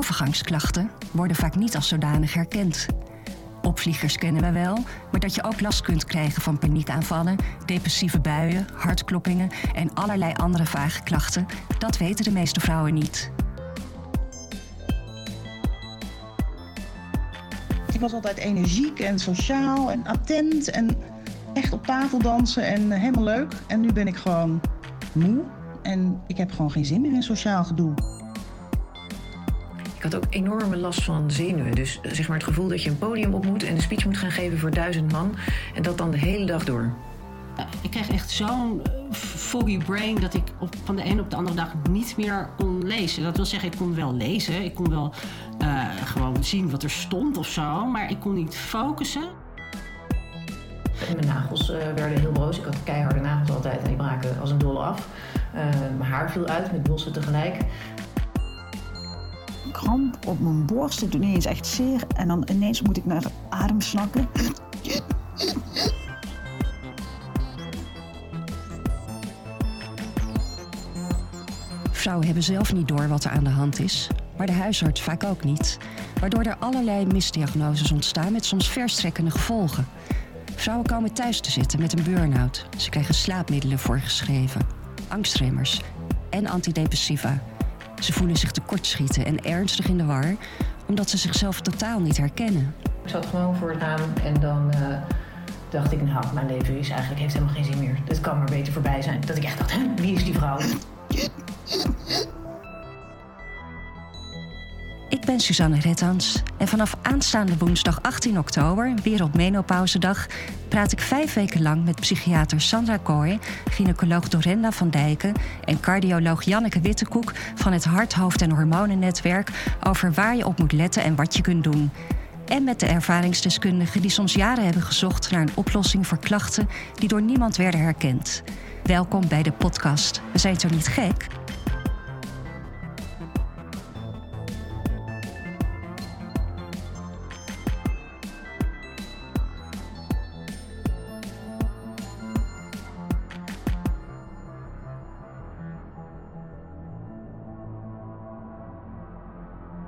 overgangsklachten worden vaak niet als zodanig herkend. Opvliegers kennen we wel, maar dat je ook last kunt krijgen van paniekaanvallen, depressieve buien, hartkloppingen en allerlei andere vage klachten, dat weten de meeste vrouwen niet. Ik was altijd energiek en sociaal en attent en echt op tafel dansen en helemaal leuk. En nu ben ik gewoon moe en ik heb gewoon geen zin meer in sociaal gedoe. Ik had ook enorme last van zenuwen. Dus zeg maar het gevoel dat je een podium op moet en een speech moet gaan geven voor duizend man. En dat dan de hele dag door. Ik kreeg echt zo'n foggy brain dat ik op, van de ene op de andere dag niet meer kon lezen. Dat wil zeggen, ik kon wel lezen. Ik kon wel uh, gewoon zien wat er stond of zo. Maar ik kon niet focussen. En mijn nagels uh, werden heel broos. Ik had keiharde nagels altijd en die braken als een dolle af. Uh, mijn haar viel uit met bossen tegelijk kramp op mijn borst. Het doet ineens echt zeer. En dan ineens moet ik naar adem snakken. Vrouwen hebben zelf niet door wat er aan de hand is, maar de huisarts vaak ook niet. Waardoor er allerlei misdiagnoses ontstaan met soms verstrekkende gevolgen. Vrouwen komen thuis te zitten met een burn-out. Ze krijgen slaapmiddelen voorgeschreven, angstremmers en antidepressiva. Ze voelen zich tekortschieten en ernstig in de war, omdat ze zichzelf totaal niet herkennen. Ik zat gewoon voor het raam en dan uh, dacht ik, nou, mijn leven is eigenlijk, heeft helemaal geen zin meer. Het kan maar beter voorbij zijn. Dat ik echt dacht, wie is die vrouw? Ben Suzanne Rettans en vanaf aanstaande woensdag 18 oktober, Wereldmenopauzedag, praat ik vijf weken lang met psychiater Sandra Kooi, gynaecoloog Dorenda van Dijken en cardioloog Janneke Wittekoek van het Hart, Hoofd en Hormonennetwerk over waar je op moet letten en wat je kunt doen. En met de ervaringsdeskundigen die soms jaren hebben gezocht naar een oplossing voor klachten die door niemand werden herkend. Welkom bij de podcast. We zijn zo niet gek,